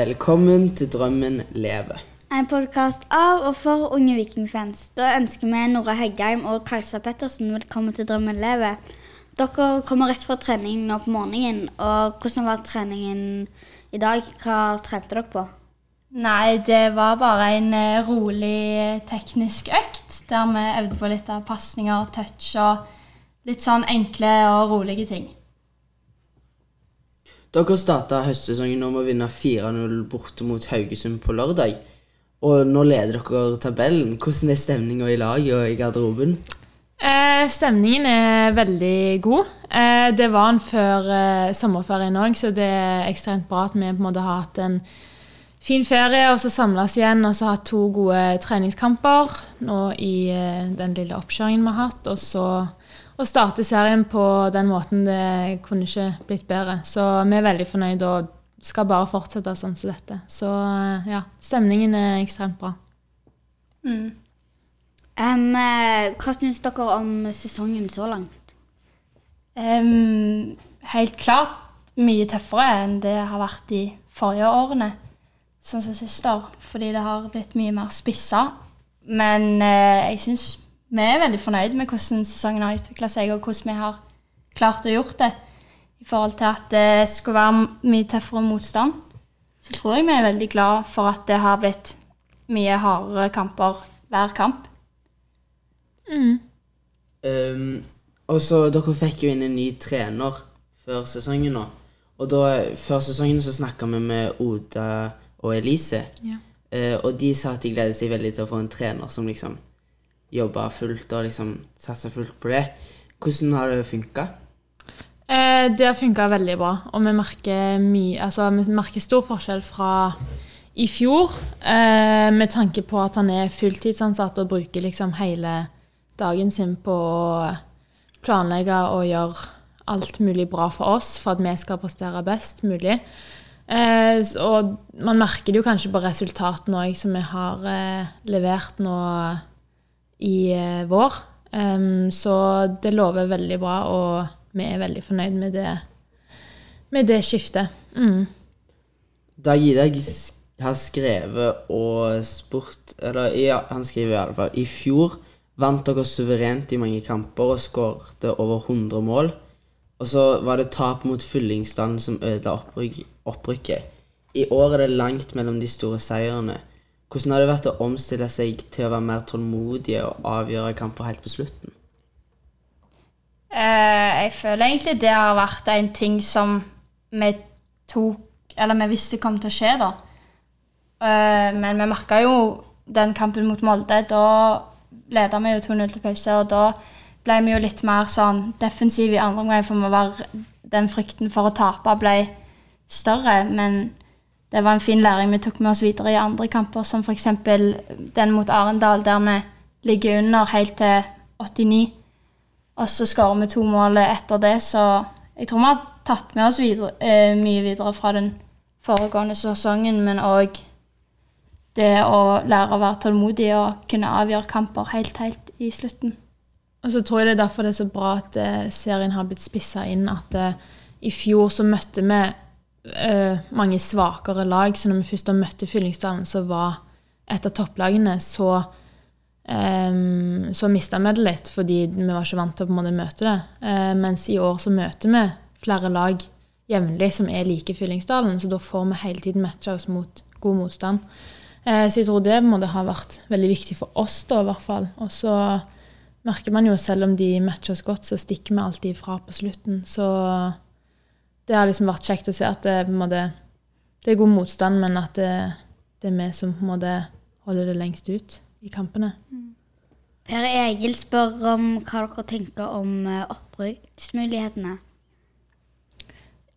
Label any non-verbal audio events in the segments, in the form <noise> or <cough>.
Velkommen til Drømmen leve. En podkast av og for unge vikingfans. Da ønsker vi Nora Heggheim og Kajsa Pettersen velkommen til Drømmen leve. Dere kommer rett fra trening nå på morgenen. og Hvordan var treningen i dag? Hva trente dere på? Nei, det var bare en eh, rolig teknisk økt der vi øvde på litt av pasninger, touch og litt sånn enkle og rolige ting. Dere starta høstsesongen om å vinne 4-0 borte mot Haugesund på lørdag. Og nå leder dere tabellen. Hvordan er stemninga i laget og i garderoben? Eh, stemningen er veldig god. Eh, det var den før eh, sommerferien òg, så det er ekstremt bra at vi på en måte har hatt en fin ferie og så samles igjen og så hatt to gode treningskamper nå i eh, den lille oppkjøringen vi har hatt. Og så å starte serien på den måten det kunne ikke blitt bedre. Så vi er veldig fornøyd og skal bare fortsette sånn som dette. Så eh, ja, stemningen er ekstremt bra. Mm. Um, hva syns dere om sesongen så langt? Um, helt klart mye tøffere enn det har vært de forrige årene, sånn som sist år, fordi det har blitt mye mer spissa. Men eh, jeg syns vi er veldig fornøyd med hvordan sesongen har utvikla seg, og hvordan vi har klart å gjort det. I forhold til at det skulle være mye tøffere motstand, så tror jeg vi er veldig glad for at det har blitt mye hardere kamper hver kamp. Um, og så Dere fikk jo inn en ny trener før sesongen nå. Og da, Før sesongen så snakka vi med Oda og Elise. Ja. Eh, og de sa at de gleder seg veldig til å få en trener som liksom jobba fullt og liksom satsa fullt på det. Hvordan har det funka? Eh, det har funka veldig bra, og vi merker, mye, altså, vi merker stor forskjell fra i fjor, eh, med tanke på at han er fulltidsansatt og bruker liksom hele dagen sin på å planlegge og gjøre alt mulig bra for oss for at vi skal prestere best mulig. Eh, og man merker det jo kanskje på resultatene òg, som vi har eh, levert nå i eh, vår. Så det lover veldig bra, og vi er veldig fornøyd med det, med det skiftet. Mm. Da Gidag sk- har skrevet og spurt Eller ja, han skriver i alle fall I fjor vant dere suverent i mange kamper og skårte over 100 mål. Og så var det tap mot Fyllingsdalen som ødela oppryk, opprykket. I år er det langt mellom de store seirene. Hvordan har det vært å omstille seg til å være mer tålmodige og avgjøre kamper helt på slutten? Uh, jeg føler egentlig det har vært en ting som vi tok Eller vi visste kom til å skje, da. Uh, men vi merka jo den kampen mot Molde. Da leda vi jo 2-0 til pause, og da ble vi jo litt mer sånn defensive i andre omgang, for vi var, den frykten for å tape ble større. Men det var en fin læring vi tok med oss videre i andre kamper, som f.eks. den mot Arendal, der vi ligger under helt til 89. Og så skårer vi to mål etter det, så jeg tror vi har tatt med oss videre, eh, mye videre fra den foregående sesongen, men òg det å lære å være tålmodig og kunne avgjøre kamper helt, helt i slutten. Og så tror jeg det er derfor det er så bra at eh, serien har blitt spissa inn. At eh, i fjor så møtte vi eh, mange svakere lag, så når vi først møtte Fyllingsdalen, så var et av topplagene, så um, så mista vi det litt, fordi vi var ikke vant til å måte møte det. Uh, mens i år så møter vi flere lag jevnlig som er like Fyllingsdalen, så da får vi hele tiden matcha oss mot god motstand. Uh, så jeg tror det måte har vært veldig viktig for oss, da, i hvert fall. Og så merker man jo selv om de matcher oss godt, så stikker vi alltid ifra på slutten. Så det har liksom vært kjekt å se at det, måte, det er god motstand, men at det, det er vi som på en måte holder det lengst ut i kampene. Per Egil spør om hva dere tenker om eh, opprykksmulighetene.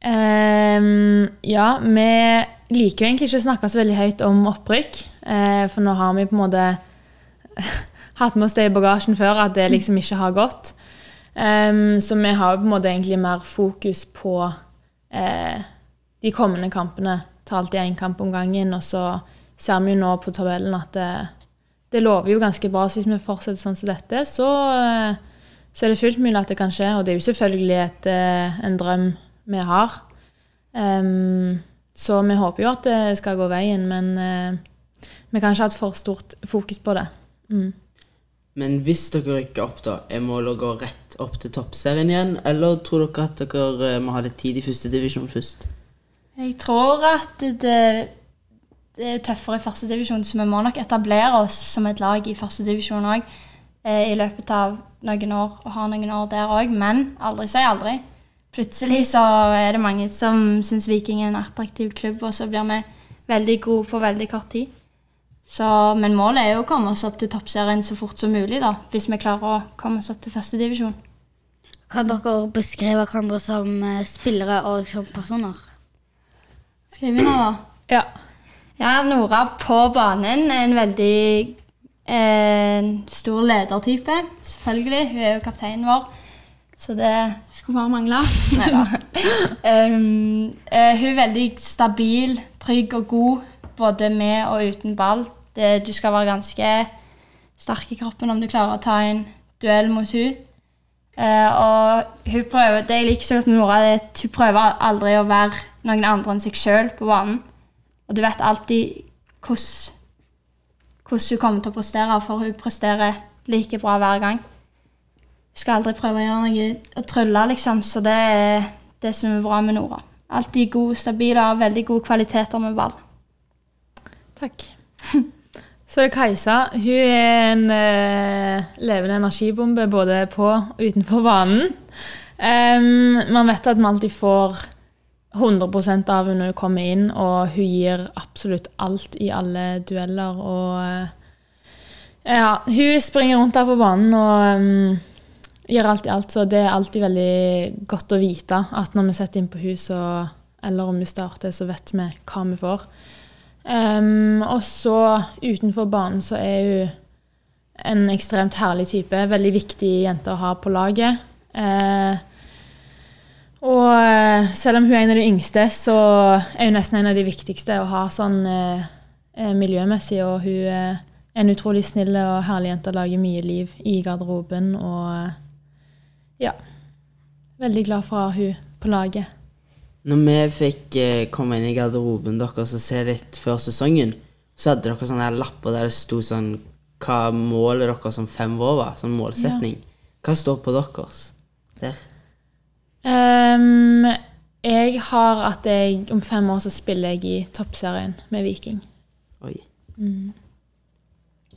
Um, ja, vi liker jo egentlig ikke å snakke så veldig høyt om opprykk. eh, for nå har vi på en måte hatt med oss det i bagasjen før, at det liksom ikke har gått. Um, så vi har på en måte egentlig mer fokus på eh, de kommende kampene. Ta alltid én kamp om gangen, og så ser vi jo nå på tabellen at det, det lover jo ganske bra. Så hvis vi fortsetter sånn som dette, så, eh, så er det fullt mulig at det kan skje. Og det er jo selvfølgelig et, eh, en drøm vi har. Um, så vi håper jo at det skal gå veien, men uh, vi kan ikke ha et for stort fokus på det. Mm. Men hvis dere rykker opp, da, er målet å gå rett opp til toppserien igjen? Eller tror dere at dere eh, må ha litt tid i førstedivisjon først? Jeg tror at det, det er tøffere i førstedivisjon, så vi må nok etablere oss som et lag i førstedivisjon òg eh, i løpet av noen år, og ha noen år der òg. Men aldri si aldri. Plutselig så er det mange som syns Viking er en attraktiv klubb, og så blir vi veldig gode på veldig kort tid. Så, men målet er jo å komme oss opp til toppserien så fort som mulig, da, hvis vi klarer å komme oss opp til førstedivisjon. Kan dere beskrive hverandre som eh, spillere og som personer? Skal jeg begynne, da? Ja. Ja, Nora på banen er en veldig eh, stor ledertype, selvfølgelig. Hun er jo kapteinen vår, så det skulle bare mangle. Neida. <laughs> um, uh, hun er veldig stabil, trygg og god, både med og uten ball. Det, du skal være ganske sterk i kroppen om du klarer å ta en duell mot hun. Uh, og hun prøver, det jeg liker så godt med Nora, er at hun prøver aldri å være noen andre enn seg sjøl på banen. Og du vet alltid hvordan, hun kommer til å prestere, for hun presterer like bra hver gang. Hun skal aldri prøve å gjøre noe og trylle, liksom, så det er det som er bra med Nora. Alltid god, stabil og har veldig gode kvaliteter med ball. Takk. <laughs> Så det Kajsa. Hun er en eh, levende energibombe både på og utenfor banen. Um, man vet at man alltid får 100% av henne når hun kommer inn, og hun gir absolutt alt i alle dueller. Og eh, ja, hun springer rundt der på banen og um, gir alt i alt, så det er alltid veldig godt å vite at når vi setter inn på henne, eller om hun starter, så vet vi hva vi får. Em, og så utenfor banen så er hun en ekstremt herlig type. Veldig viktig jente å ha på laget. Uh, og eh, selv om hun er en av de yngste, så er hun nesten en av de viktigste å ha sånn eh, miljømessig. Og hun er en utrolig snill og herlig jente og lager mye liv i garderoben. Og uh, ja. Veldig glad for å ha hun på laget. Når vi fikk eh, komme inn i garderoben deres og se litt før sesongen, så hadde dere sånne lapper der det sto sånn hva målet deres som fem år var. Sånn målsetning. Hva står på deres der? Um, jeg har at jeg om fem år så spiller jeg i toppserien med Viking. Oi.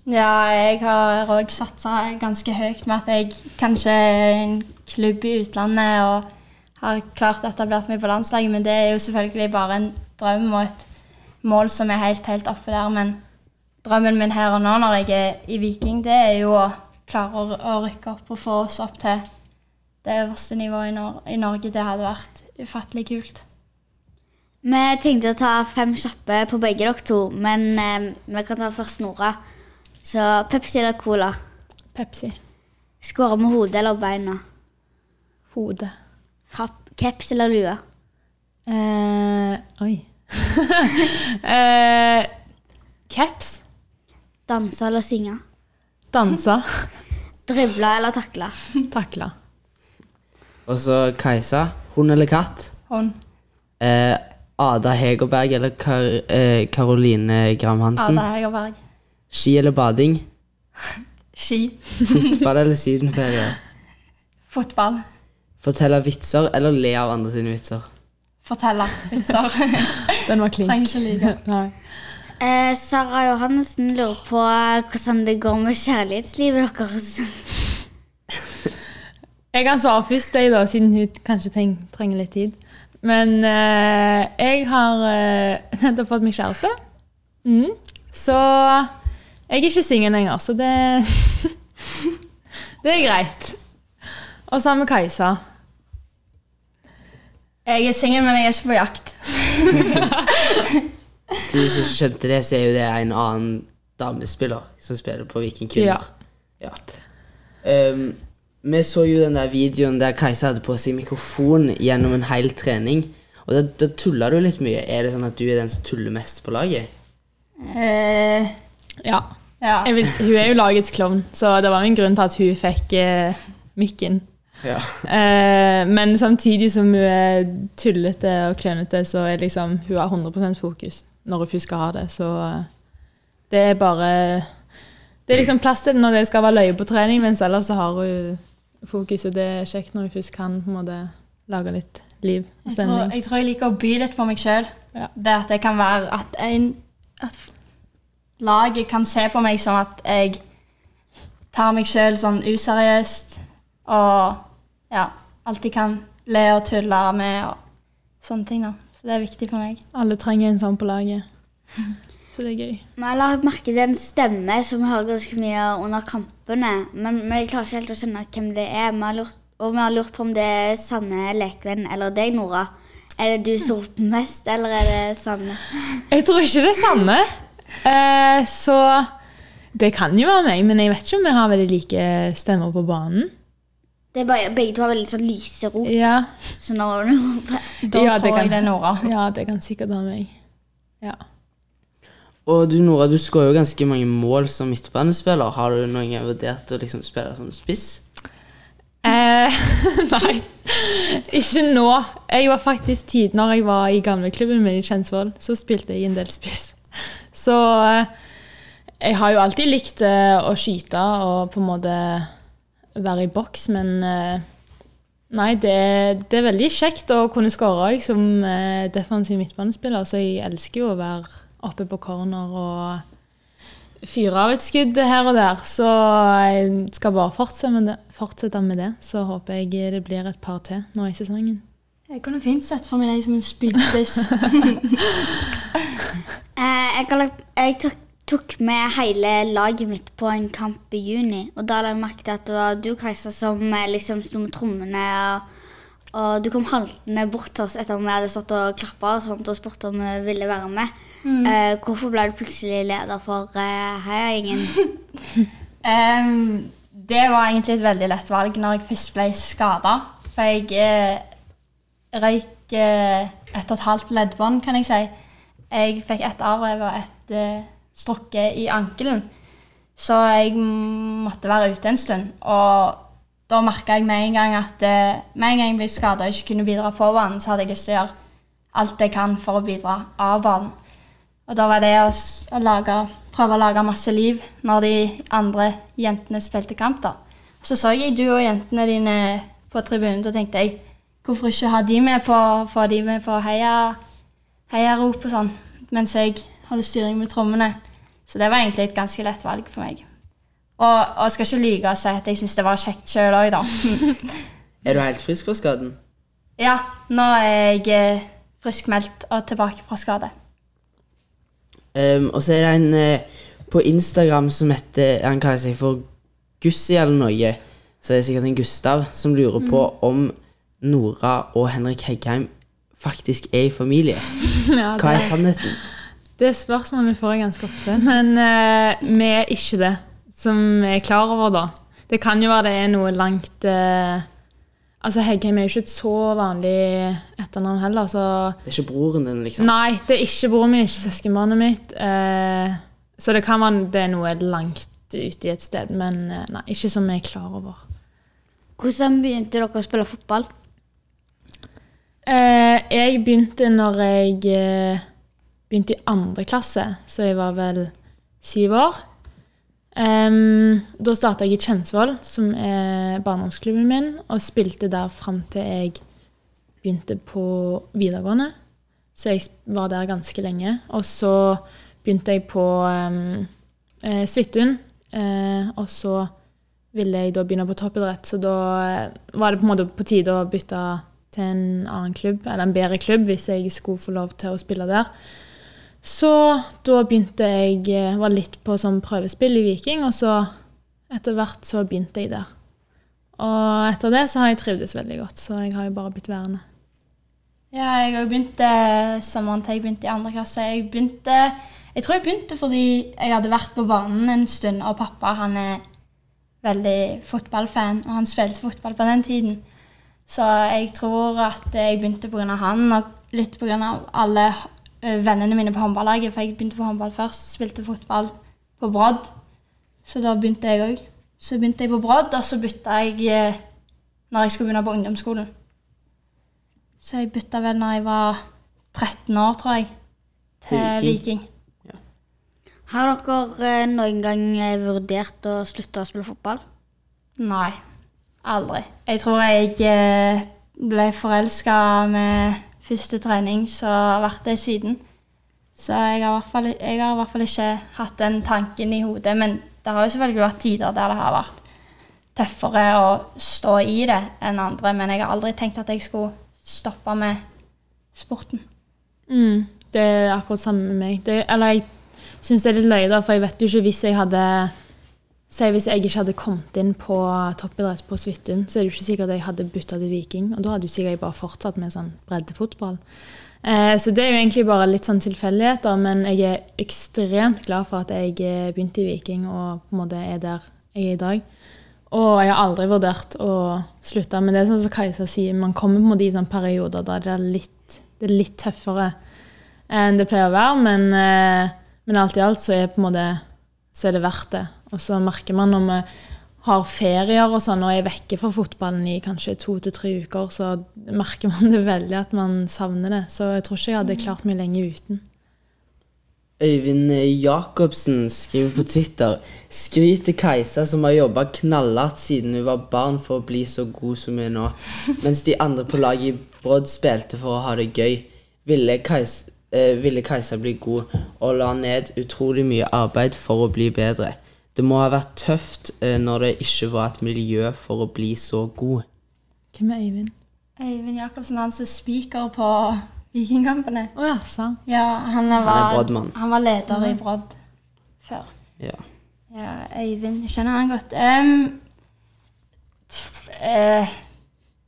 Ja, jeg har òg satsa ganske høyt med at jeg kanskje er en klubb i utlandet og har klart å etablert meg på landslaget, men det er jo selvfølgelig bare en drøm og et mål som er helt, helt oppe der. Men drømmen min her og nå når jeg er i Viking, det er jo å klare å, å rykke opp og få oss opp til det øverste nivået i, Nor i Norge. Det hadde vært ufattelig kult. Vi tenkte å ta fem kjappe på begge dere to, men eh, vi kan ta først Nora. Så Pepsi eller Cola? Pepsi. Skåre med hodet eller beina? Hode. Kapp, Caps eller lue? Eh, oi. <laughs> eh, caps. Danse eller synge? Danse. <laughs> Drible eller takle? <laughs> Takle. Og så Kajsa. Hund eller katt? Hund. Eh, Ada Hegerberg eller Kar eh, Karoline Gram Hansen? Ada Hegerberg. Ski eller bading? Ski. Fotball eller sydenferie? Fotball. Fortelle vitser eller le av andre sine vitser? Fortelle vitser. <laughs> Den var klink. Trenger ikke like. <laughs> Nei. Eh, Sara Johannessen lurer på hvordan det går med kjærlighetslivet deres. Jeg kan svare først, jeg da, siden hun kanskje trenger litt tid. Men eh, jeg har eh, <laughs> nettopp fått meg kjæreste. Mm. Så jeg er ikke singel lenger, så det Det er greit. Og så har vi Kajsa. Jeg er singel, men jeg er ikke på jakt. <laughs> Til de som ikke skjønte det, så er jo det en annen damespiller som spiller på Viking Kvinner. Ja. Um, vi så jo den der videoen der Kajsa hadde på seg mikrofon gjennom en hel trening. Og da, da tulla du litt mye. Er det sånn at du er den som tuller mest på laget? Eh, Ja. ja. Jeg vil, hun er jo lagets klovn, så det var en grunn til at hun fikk eh, mikken. Ja. Eh, men samtidig som hun er tullete og klønete, så er liksom hun har 100% fokus når hun først skal ha det. Så eh, det er bare Det er liksom plass til det når det skal være løye på trening, mens ellers så har hun fokus, og det er kjekt når hun først kan på en måte lage litt liv og Jeg tror, jeg tror jeg liker å by litt på meg sjøl. Ja. Det at det kan være at, en, at laget kan se på meg som at jeg tar meg sjøl sånn useriøst og ja, alltid kan le og tulle med og sånne ting. da. Så det er viktig for meg. Alle trenger en sånn på laget. <laughs> Så det er gøy. Men har la merke til en stemme som vi hører ganske mye under kampene. Men vi klarer ikke helt å skjønne hvem det er. Vi har lurt, og vi har lurt på om det er Sanne Lekvenn eller deg, Nora. Er det du som roper mest, eller er det Sanne? <laughs> Jeg tror ikke det er Sanne. Eh, så det kan jo være meg, men jeg vet ikke om vi har veldig like stemmer på banen. Det er bare, begge to har veldig sånn lyse rop. Ja, Så nå du roper <laughs> Da Ja, det kan- jeg det er Nora. <laughs> ja det kan sikkert være meg. Ja. Og du Nora, du skårer jo ganske mange mål som midtbanespiller. Har du noen gang vurdert å liksom spille som spiss? Eh, <laughs> nei, ikke nå. Jeg var faktisk tid når jeg var i gamleklubben min i Kjensvoll, så spilte jeg en del spiss. Så eh, jeg har jo alltid likt eh, å skyte og på en måte være i boks, men eh, nei, det, det er veldig kjekt å kunne skåre òg som eh, defensiv midtbanespiller, så jeg elsker jo å være oppe på corner og fyre av et skudd her og der. Så jeg skal bare fortsette med det. Fortsette med det. Så håper jeg det blir et par til nå i sesongen. Jeg kunne fint sett for meg deg som en spydspiss. <laughs> Eh, jeg, jeg tok, tok med hele laget mitt på en kamp i juni. Og da la jeg merke til at det var du, Kajsa, som eh, liksom sto med trommene. Og, og du kom haltende bort til oss etter om vi hadde stått og klappa og sånt og spurt om vi ville være med. Eh, hvorfor ble du plutselig leder for uh, Heiagjengen? <laughs> um, det var egentlig et veldig lett valg når jeg først ble skada. For jeg eh, røyk eh, et og et halvt leddbånd, kan jeg si. Jeg fikk et arv og et eh, strukket i ankelen. Så jeg måtte være ute en stund. Og da merka jeg med en gang at eh, med en gang jeg ble skada og ikke kunne bidra på banen, så hadde jeg lyst til å gjøre alt jeg kan for å bidra av banen. Og da var det å, lage, prøve å lage masse liv når de andre jentene spilte kamp. da. Så så jeg du og jentene dine på tribunen, og tenkte jeg hvorfor ikke ha de med på, få de med på heia, heiarop og sånn, mens jeg holder styring med trommene. Så det var egentlig et ganske lett valg for meg. Og, og jeg skal ikke lyve og si at jeg syns det var kjekt sjøl òg, da. <laughs> Er du helt frisk fra skaden? ja, nå er jeg eh, friskmeldt og tilbake fra skade. Um, og så er det en uh, på Instagram som heter Han kaller seg for Gussi eller noe. Så det er sikkert en Gustav som lurer på om Nora og Henrik Heggheim faktisk er i familie. <laughs> Ja, Hva er sannheten? Det spørsmålet får jeg ganske ofte, men uh, vi er ikke det. Som vi er klar over, da. Det kan jo være det er noe langt uh, Altså, Heggheim er jo ikke et så vanlig etternavn heller, så Det er ikke broren din, liksom? Nei, det er ikke broren min, ikke søskenbarnet mitt. Uh, så det kan være det er noe langt ute i et sted, men nei, ikke som vi er klar over. Hvordan begynte dere å spille fotball? Eh, jeg begynte når jeg begynte i andre klasse, så jeg var vel syv år. Um, da starta jeg i Kjensvoll, som er barndomsklubben min, og spilte der fram til jeg begynte på videregående. Så jeg var der ganske lenge. Og så begynte jeg på um, eh, Svithun, eh, og så ville jeg da begynne på toppidrett, så da eh, var det på en måte på tide å bytte til en annen klubb, eller en bedre klubb, hvis jeg skulle få lov til å spille der. Så da begynte jeg eh, Var litt på sånn prøvespill i Viking, og så etter hvert så begynte jeg der. Og etter det så har jeg trivdes veldig godt, så jeg har jo bare blitt værende. Ja, jeg har begynte sommeren til jeg begynte i andre klasse. Jeg begynte, jeg tror jeg begynte fordi jeg hadde vært på banen en stund, og pappa han er veldig fotballfan, og han spilte fotball på den tiden. Så jeg tror at jeg begynte pga. han, og litt pga. alle eh, vennene mine på håndballaget. For jeg begynte på håndball først, spilte fotball på Brodd. Så da begynte jeg òg. Så begynte jeg på Brodd, og så bytta jeg eh, når jeg skulle begynne på ungdomsskolen. Så jeg bytta vel når jeg var 13 år, tror jeg, til Til Viking. Viking. Har dere eh, noen gang eh, vurdert å slutte å spille fotball? Nei, aldri. Jeg tror jeg eh, ble forelska med første trening, så har vært det siden. Så jeg har, fall, jeg har i hvert fall ikke hatt den tanken i hodet. Men det har jo selvfølgelig vært tider der det har vært tøffere å stå i det enn andre. Men jeg har aldri tenkt at jeg skulle stoppe med sporten. Mm, det er akkurat samme med meg. Det, eller jeg syns det er litt løye, da, for jeg vet jo ikke hvis jeg hadde Si hvis jeg ikke hadde kommet inn på toppidrett på Svithun, så er det jo ikke sikkert jeg hadde bytta til Viking. Og da hadde jo sikkert jeg bare fortsatt med sånn breddefotball. Eh, så det er jo egentlig bare litt sånn tilfeldigheter, men jeg er ekstremt glad for at jeg eh, begynte i Viking og på en måte er der jeg er i dag. Og jeg har aldri vurdert å slutte. Men det er sånn som Kajsa sier, man kommer på en måte i sånne perioder der det er litt, det er litt tøffere enn det pleier å være. Men, eh, men alt i alt så er, måte, så er det verdt det. Og så merker man når vi har ferier og sånn, og er vekke fra fotballen i kanskje to til tre uker, så merker man det veldig at man savner det. Så jeg tror ikke jeg hadde klart meg lenge uten. Øyvind Jacobsen skriver på Twitter Skryt til Kajsa som har jobba knallhardt siden hun var barn for å bli så god som hun er nå. <laughs> Mens de andre på laget i Brodd spilte for å ha det gøy, ville Kajsa, eh, ville Kajsa bli god og la ned utrolig mye arbeid for å bli bedre. Det må ha vært tøft eh, når det ikke var et miljø for å bli så god. Hvem er Øyvind? Øyvind Jacobsen, han som er speaker på Vikingkampene. Å ja, sant. Ja, han, er var, Brodd-mann. han var leder i Brodd før. Ja. Ja, Øyvind. Jeg kjenner han godt. Um, tf- eh,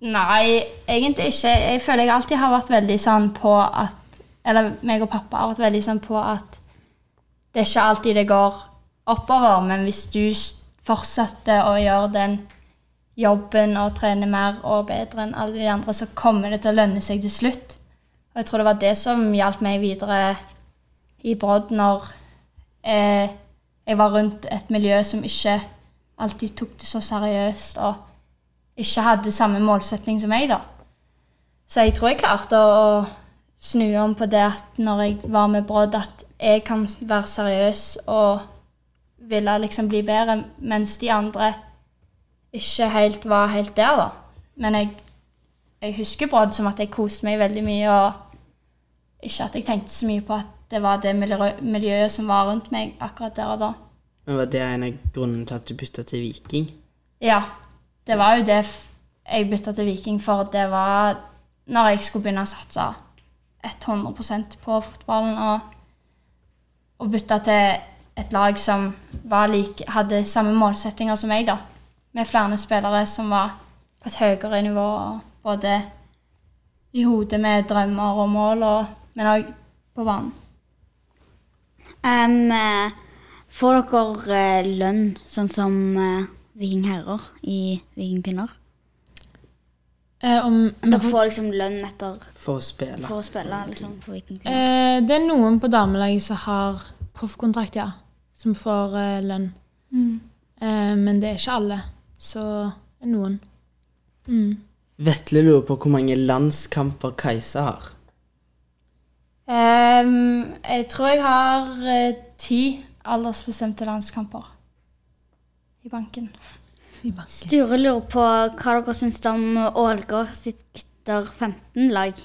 nei, egentlig ikke. Jeg føler jeg alltid har vært veldig sånn på at Eller meg og pappa har vært veldig sånn på at det er ikke alltid det går oppover, men hvis du fortsetter å gjøre den jobben og trene mer og bedre enn alle de andre, så kommer det til å lønne seg til slutt. Og jeg tror det var det som hjalp meg videre i Brodd når eh, jeg var rundt et miljø som ikke alltid tok det så seriøst og ikke hadde samme målsetning som meg, da. Så jeg tror jeg klarte å snu om på det at når jeg var med Brodd, at jeg kan være seriøs og ville liksom bli bedre, mens de andre ikke helt var helt der, da. Men jeg, jeg husker Brodd som at jeg koste meg veldig mye, og ikke at jeg tenkte så mye på at det var det miljøet som var rundt meg akkurat der og da. Men Var det en av grunnene til at du bytta til Viking? Ja, det var jo det jeg bytta til Viking for. Det var når jeg skulle begynne å satse 100% på fotballen og, og bytte til et lag som like, hadde samme målsettinger som meg, da. Med flere spillere som var på et høyere nivå, og både i hodet med drømmer og mål, og, men òg på banen. Em, eh, får dere eh, lønn sånn som vikingherrer Viking herrer i Viking kvinner? Eh, om, Dere får liksom lønn etter For å spille. for å spille liksom, for eh, det er noen på damelaget som har proffkontrakt, ja. Som får eh, lønn. Eh, men det er ikke alle. Så det er noen. Mm. Vetle lurer på hvor mange landskamper Kajsa har. Um, jeg tror jeg har eh, ti aldersbestemte landskamper i banken. I banken. Sture lurer på hva dere syns om Ålgård sitt gutter 15-lag.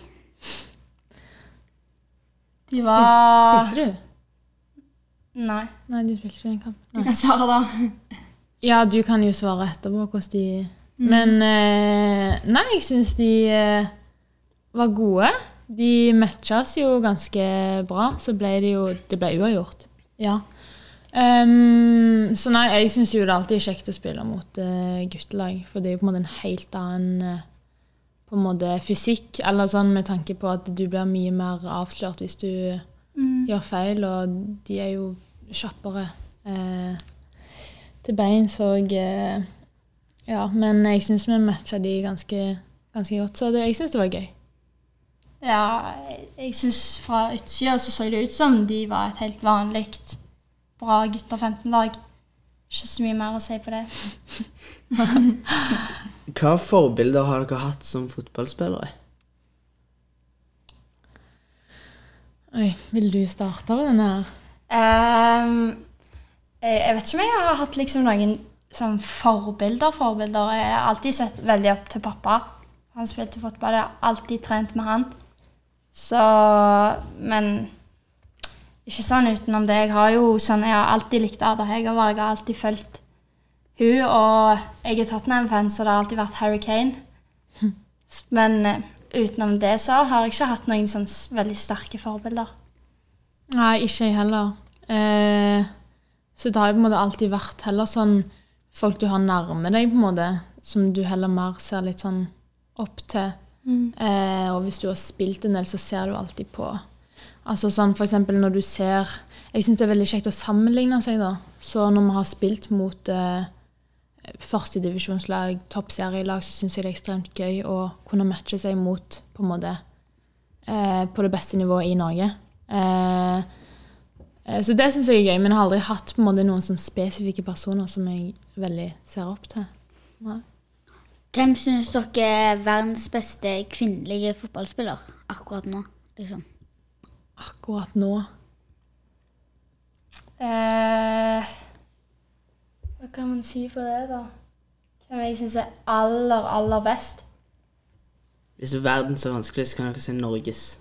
De var Spilte du? Nei. Nei, du spilte ikke den kampen. Du kan svare, da. Ja, du kan jo svare etterpå hvordan de Men eh, Nei, jeg syns de eh, var gode. De matcha oss jo ganske bra. Så ble det jo Det ble uavgjort. Ja. Um, så nei, jeg syns jo det alltid er kjekt å spille mot uh, guttelag. For det er jo på en måte en helt annen uh, på en måte fysikk. Eller sånn med tanke på at du blir mye mer avslørt hvis du gjør feil, og de er jo kjappere eh, til bein, så eh, Ja, men jeg syns vi matcha de ganske, ganske godt, så det, jeg syns det var gøy. Ja, jeg, jeg syns fra utsida så så det ut som de var et helt vanlig bra gutter 15-lag. Ikke så mye mer å si på det. <laughs> Hva forbilder har dere hatt som fotballspillere? Oi, vil du starte med denne her? Jeg, jeg vet ikke om jeg har hatt liksom noen sånn forbilder. forbilder. Jeg har alltid sett veldig opp til pappa. Han spilte fotball. Jeg har alltid trent med han. Så Men ikke sånn utenom det. Jeg har jo sånn, jeg har alltid likt Ada Hegervar. Jeg har alltid fulgt hun, og jeg er Tottenham-fan, så det har alltid vært Harry Kane. <laughs> Men eh, utenom det så har jeg ikke hatt noen sånn veldig sterke forbilder. Nei, ikke jeg heller. Eh, så det har jo på en måte alltid vært heller sånn folk du har nærme deg, på en måte, som du heller mer ser litt sånn opp til. Eh, og hvis du har spilt en del, så ser du alltid på Altså sånn eksempel når du ser Jeg syns det er veldig kjekt å sammenligne seg, da. Så når vi har spilt mot eh, førstedivisjonslag, toppserielag, så syns jeg det er ekstremt gøy å kunne matche seg mot på en måte eh, på det beste nivået i Norge. Eh, eh, så det syns jeg er gøy, men jeg har aldri hatt på en måte noen sånn spesifikke personer som jeg veldig ser opp til. Nei. Hvem syns dere er verdens beste kvinnelige fotballspiller akkurat nå? Liksom? Akkurat nå Eh, hva kan man si på det, da? Hvem jeg syns er aller, aller best? Hvis verden så vanskelig, så kan dere si Norges.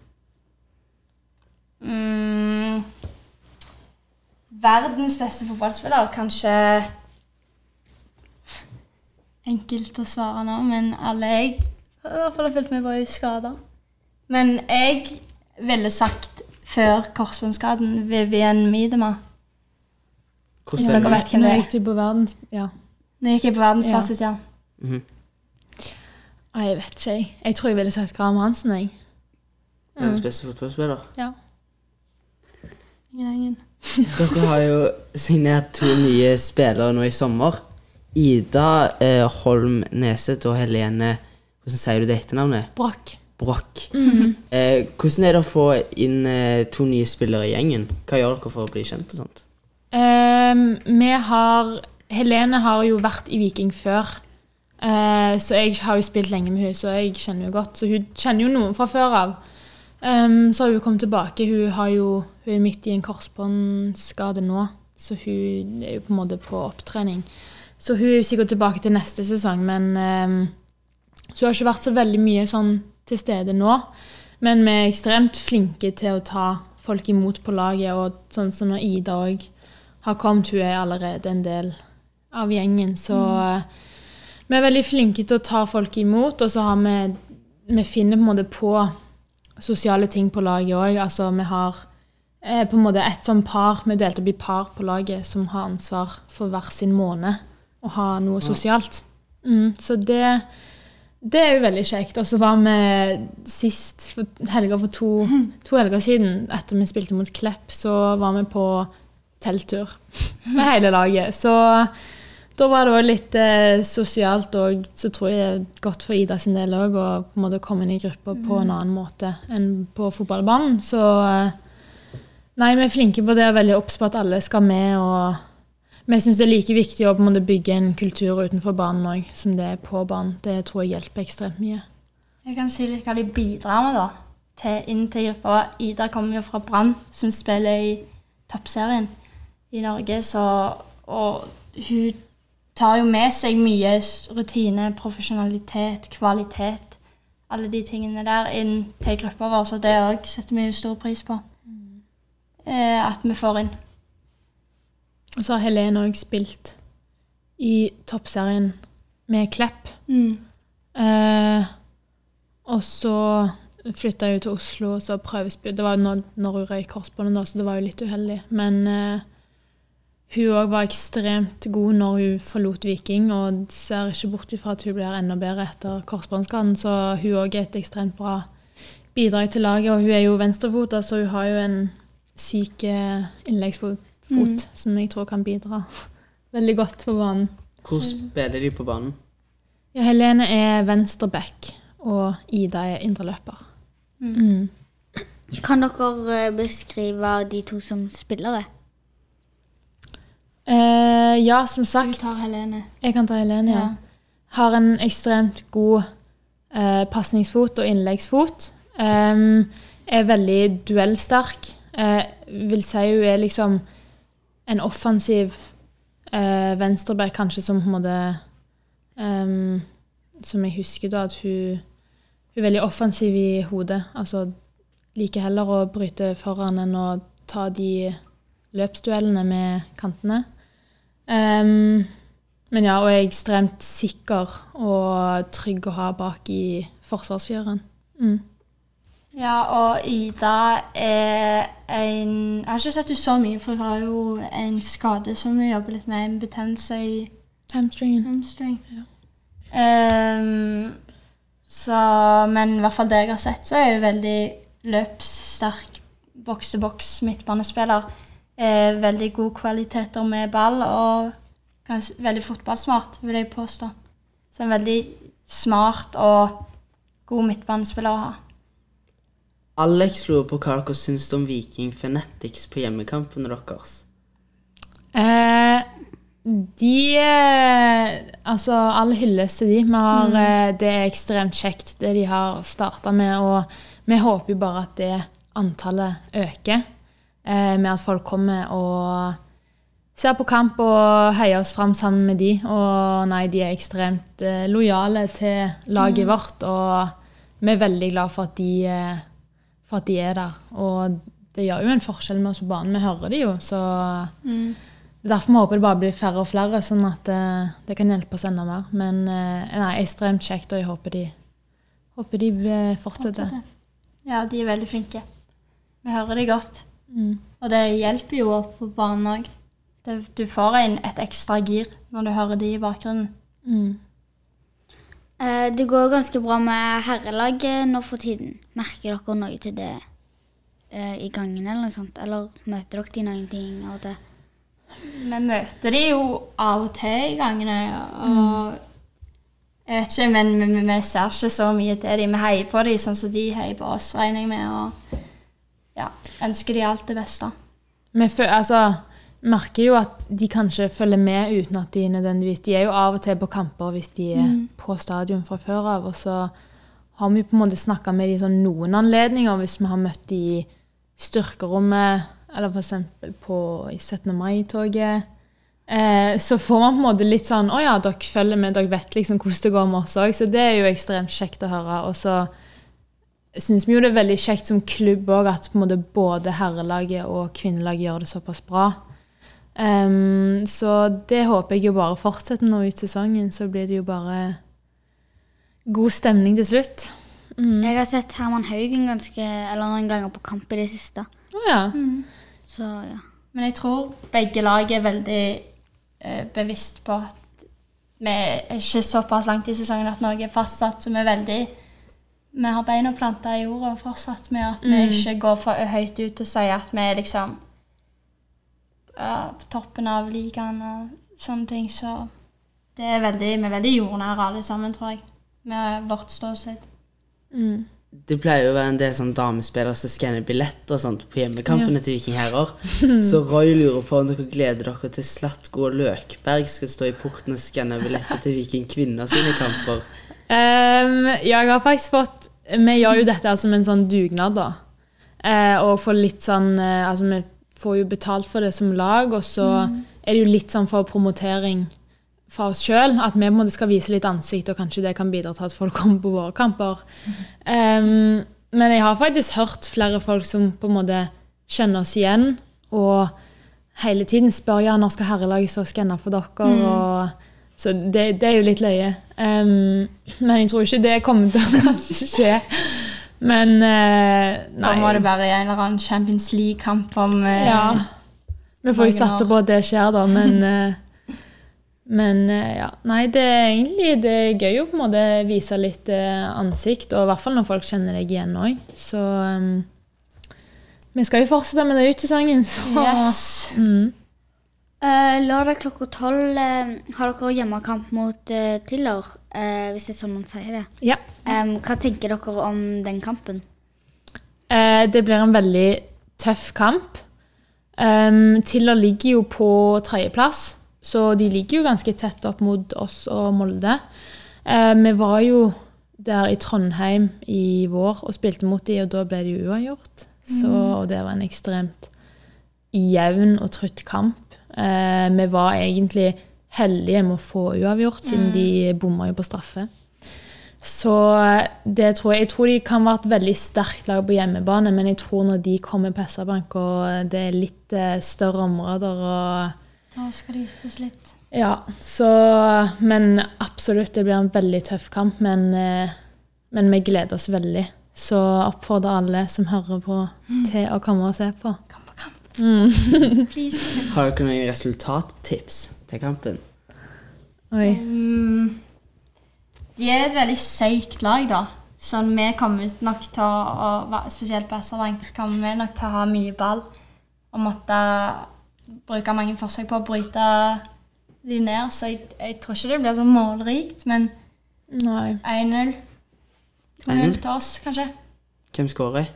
Mm, verdens beste fotballspiller? Kanskje Enkelt å svare nå, men alle jeg i hvert fall har fulgt med, var jo skada. Men jeg ville sagt før korsbåndskaden Vivian Miedema. Hvis dere vet hvem Nå det er. gikk du på verdens... Ja. Nå gikk jeg på verdensbasis, ja. Mhm. Nei, jeg vet ikke, jeg. Jeg tror jeg ville sagt Graham Hansen, jeg. Verdens beste fotballspiller? Ja. Ingen, ingen. <laughs> Dere har jo signert to nye spillere nå i sommer. Ida eh, Holm Neset og Helene Hvordan sier du det etternavnet? Broch. Broch. eh, hvordan er det å få inn eh, to nye spillere i gjengen? Hva gjør dere for å bli kjent og sånt? Ehm, vi har Helene har jo vært i Viking før. Eh, så jeg har jo spilt lenge med henne, så jeg kjenner jo godt. Så hun kjenner jo noen fra før av. Um, så har hun kommet tilbake. Hun, jo, hun er midt i en korsbåndskade nå, så hun er jo på en måte på opptrening. Så hun er jo sikkert tilbake til neste sesong, men um, Så hun har ikke vært så veldig mye sånn til stede nå. Men vi er ekstremt flinke til å ta folk imot på laget, og sånn som når Ida òg har kommet. Hun er allerede en del av gjengen, så mm. vi er veldig flinke til å ta folk imot. Og så har vi Vi finner på en måte på sosiale ting på laget òg. Altså vi har eh, på en måte et sånn par Vi delte opp i par på laget som har ansvar for hver sin måned å ha noe sosialt. Mm, så det det er jo veldig kjekt. Og så var vi sist for helger for to, to helger siden, etter vi spilte mot Klepp, så var vi på telttur <laughs> med hele laget. Så da var det òg litt eh, sosialt, og så tror jeg det er godt for Ida sin del òg å på en måte komme inn i grupper på en annen måte enn på fotballbanen. Så eh, nei, vi er flinke på det og veldig obs på at alle skal med. og men jeg syns det er like viktig å på en måte bygge en kultur utenfor banen òg, som det er på banen. Det tror jeg hjelper ekstremt mye. Jeg kan si litt hva de bidrar med da, til, inn til gruppa. Ida kommer jo fra Brann, som spiller i toppserien i Norge. Så, og hun tar jo med seg mye rutine, profesjonalitet, kvalitet. Alle de tingene der inn til gruppa vår. Så det òg setter vi jo stor pris på. Eh, at vi får inn. Og så har Helene òg spilt i toppserien med Klepp. Eh, og så flytta hun til Oslo, og så prøvespill. Det var jo når, når hun røyk korsbåndet, så det var jo litt uheldig. Men eh, hun òg var ekstremt god når hun forlot Viking, og ser ikke bort ifra at hun blir enda bedre etter korsbåndskaden. Så hun òg er et ekstremt bra bidrag til laget, og hun er jo venstrefota, så hun har jo en syk eh, innleggsfot mm. som jeg tror kan bidra veldig godt på banen. Hvor spiller de på banen? Ja, Helene er venstre back, og Ida er indreløper. Mm. Kan dere eh, beskrive de to som spillere? Eh, ja, som Du sagt tar Helene. Jeg kan ta Helene, ja. Ja. har en ekstremt god eh, pasningsfot og innleggsfot. Um, er veldig duellsterk. Eh, vil si hun er liksom en offensiv eh, venstreback, kanskje som på en måte um, Som jeg husker da, at hun, hun er veldig offensiv i hodet. Altså liker heller å bryte foran enn å ta de løpsduellene med kantene. Um, men ja, og jeg er ekstremt sikker og trygg å ha bak i forsvarsfjøren. Mm. Ja, og Ida er en Jeg har ikke sett henne så mye, for hun har jo en skade som hun jobber litt med. En betennelse i Hamstringen. hamstring. Ehm, så, men i hvert fall det jeg har sett, så er hun veldig løpssterk boks-til-boks midtbanespiller. Eh, veldig gode kvaliteter med ball og ganske, veldig fotballsmart, vil jeg påstå. Så en veldig smart og god midtbanespiller å ha. Alex lurer på hva dere syns om Viking Fenetics på hjemmekampene deres. Eh, de eh, Altså, all hyllest til de. Vi har, mm. det er ekstremt kjekt, det de har starta med. Og vi håper jo bare at det antallet øker. Eh, med at folk kommer og ser på kamp og heier oss fram sammen med de. Og nei, de er ekstremt eh, lojale til laget vårt, og vi er veldig glad for at de eh, for at de er der. Og det gjør jo en forskjell med oss på banen. Vi hører de jo, så det er derfor vi håper det bare blir færre og flere, sånn at det kan hjelpe oss enda mer. Men nei, ekstremt kjekt, og jeg håper de, håper de fortsetter. Ja, de er veldig flinke. Vi hører de godt. Mm. Og det hjelper jo på banen òg. Du får inn et ekstra gir når du hører de i bakgrunnen. Mm. Eh, det går ganske bra med herrelaget nå for tiden. Merker dere noe til det eh, i gangen, eller noe sånt? Eller møter dere de noen ting av det? Vi møter de jo av og til i gangene. Og jeg vet ikke, men vi, vi- vi ser ikke så mye til dem. Vi heier på dem sånn som de heier på oss, regner jeg med. Og ja, ønsker de alt det beste. Vi altså, merker jo at de kanskje følger med uten at de nødvendigvis De er jo av og til på kamper hvis de er på stadion fra før av. Og så har vi på en måte snakka med de sånn noen anledninger hvis vi har møtt de i styrkerommet, eller f.eks. på i 17. mai-toget. Eh, så får man på en måte litt sånn Å ja, dere følger med, dere vet liksom hvordan det går med oss òg. Så det er jo ekstremt kjekt å høre. Og så syns vi jo det er veldig kjekt som klubb òg at på en måte både herrelaget og kvinnelaget gjør det såpass bra. Um, så det håper jeg jo bare fortsetter nå ut sesongen, så blir det jo bare god stemning til slutt. Mm. Jeg har sett Herman Haugen ganske, eller noen ganger på kamp i det siste. Oh, ja. Så ja. Men jeg tror begge lag er veldig eh, bevisst på at vi er ikke såpass langt i sesongen at noe er fastsatt, så vi er veldig Vi har beina planta i jorda fortsatt med at vi ikke går for høyt ut og sier at vi er liksom ja, på toppen av ligaen og sånne ting. Så det er veldig, vi er veldig jordnære alle sammen, tror jeg. Med vårt ståsted. Mm. Det pleier jo å være en del sånn damespillere som skanner billetter og sånt på hjemmekampene til vikingherrer. <laughs> Så Roy lurer på om dere gleder dere til Slatko og Løkberg skal stå i porten og skanne billetter til Viking kvinner sine kamper. <laughs> Um, jeg har faktisk fått Vi gjør jo dette som en sånn dugnad, da. Eh, og får litt sånn eh, Altså, vi får jo betalt for det som lag, og så er det jo litt sånn for promotering for oss sjøl. At vi måte skal vise litt ansikt, og kanskje det kan bidra til at folk <laughs> kommer på våre kamper. Ehm, men jeg har faktisk hørt flere folk som på en måte kjenner oss igjen, og hele tiden spør ja, når skal herrelaget stå og skanne for dere. og så det, det er jo litt løye. Um, men jeg tror ikke det kommer til å <laughs> skje. Men eh, Da må det være en eller annen Champions League-kamp om uh, ja. Vi får jo satse på at det skjer, da, men uh, Men ja. Nei, det er egentlig det er gøy å på en måte vise litt ansikt, og i hvert fall når folk kjenner deg igjen òg. Så um, vi skal jo fortsette med det ut sesongen, så Yes. mm. Eh, lørdag klokka tolv eh, har dere hjemmekamp mot uh, Tiller, eh, hvis det er sånn man sier det. Ja. Hva tenker dere om den kampen? Eh, det blir en veldig tøff kamp. Um, Tiller ligger jo på tredjeplass, så de ligger jo ganske tett opp mot oss og Molde. Eh, vi var jo der i Trondheim i vår og spilte mot de, og da ble det jo uavgjort. Så, og det var en ekstremt jevn og trutt kamp. Eh, vi var egentlig heldige med å få uavgjort, siden de bomma jo på straffe. Så det tror jeg, jeg tror de kan være et veldig sterkt lag på hjemmebane, men jeg tror når de kommer på SR-Bank og det er litt eh, større områder og Da skal de gifes litt. Ja, så Men absolutt, det blir en veldig tøff kamp, men, eh, men vi gleder oss veldig. Så oppfordrer alle som hører på, til å komme og se på. Kamp. Mm. <laughs> Har dere noen resultattips til kampen? Oi. Um, de er et veldig seigt lag, da. Så vi kommer nok til å, Spesielt på SR-Bank kommer vi nok til å ha mye ball. Og måtte bruke mange forsøk på å bryte de ned. Så jeg, jeg tror ikke det blir så målrikt, men 1-0. 1-0. til oss, kanskje. Hvem skårer?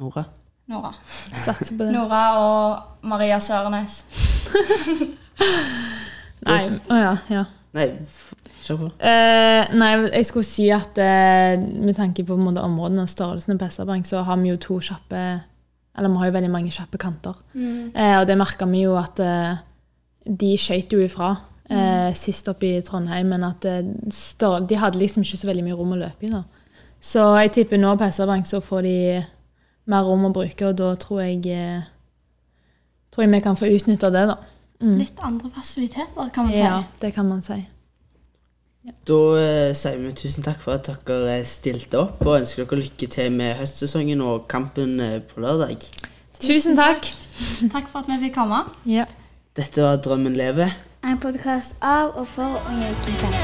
Nora? Nora. Satser på det. Nora og Maria Sørenes. <laughs> Nei. Å ja. ja. Nei, kjør på. Eh, nei, jeg skulle si at eh, med tanke på, på måte, områdene og størrelsen på SR-Bank, så har vi jo to kjappe Eller vi har jo veldig mange kjappe kanter. Eh, og det merka vi jo at eh, de skøyt jo ifra eh, sist oppe i Trondheim, men at de hadde liksom ikke så veldig mye rom å løpe i. da. Så jeg tipper nå på SR-Bank så får de mer rom å bruke, og da tror jeg eh, tror jeg vi kan få utnytta det, da. Mm. Litt andre fasiliteter, kan man si. Ja, det kan man si. Da eh, sier vi tusen takk for at dere eh, stilte opp, og ønsker dere lykke til med høstsesongen og kampen på lørdag. Tusen takk. <laughs> Takk for at vi fikk komme. Ja. Dette var Drømmen lever. En podkast av og for Unge Viking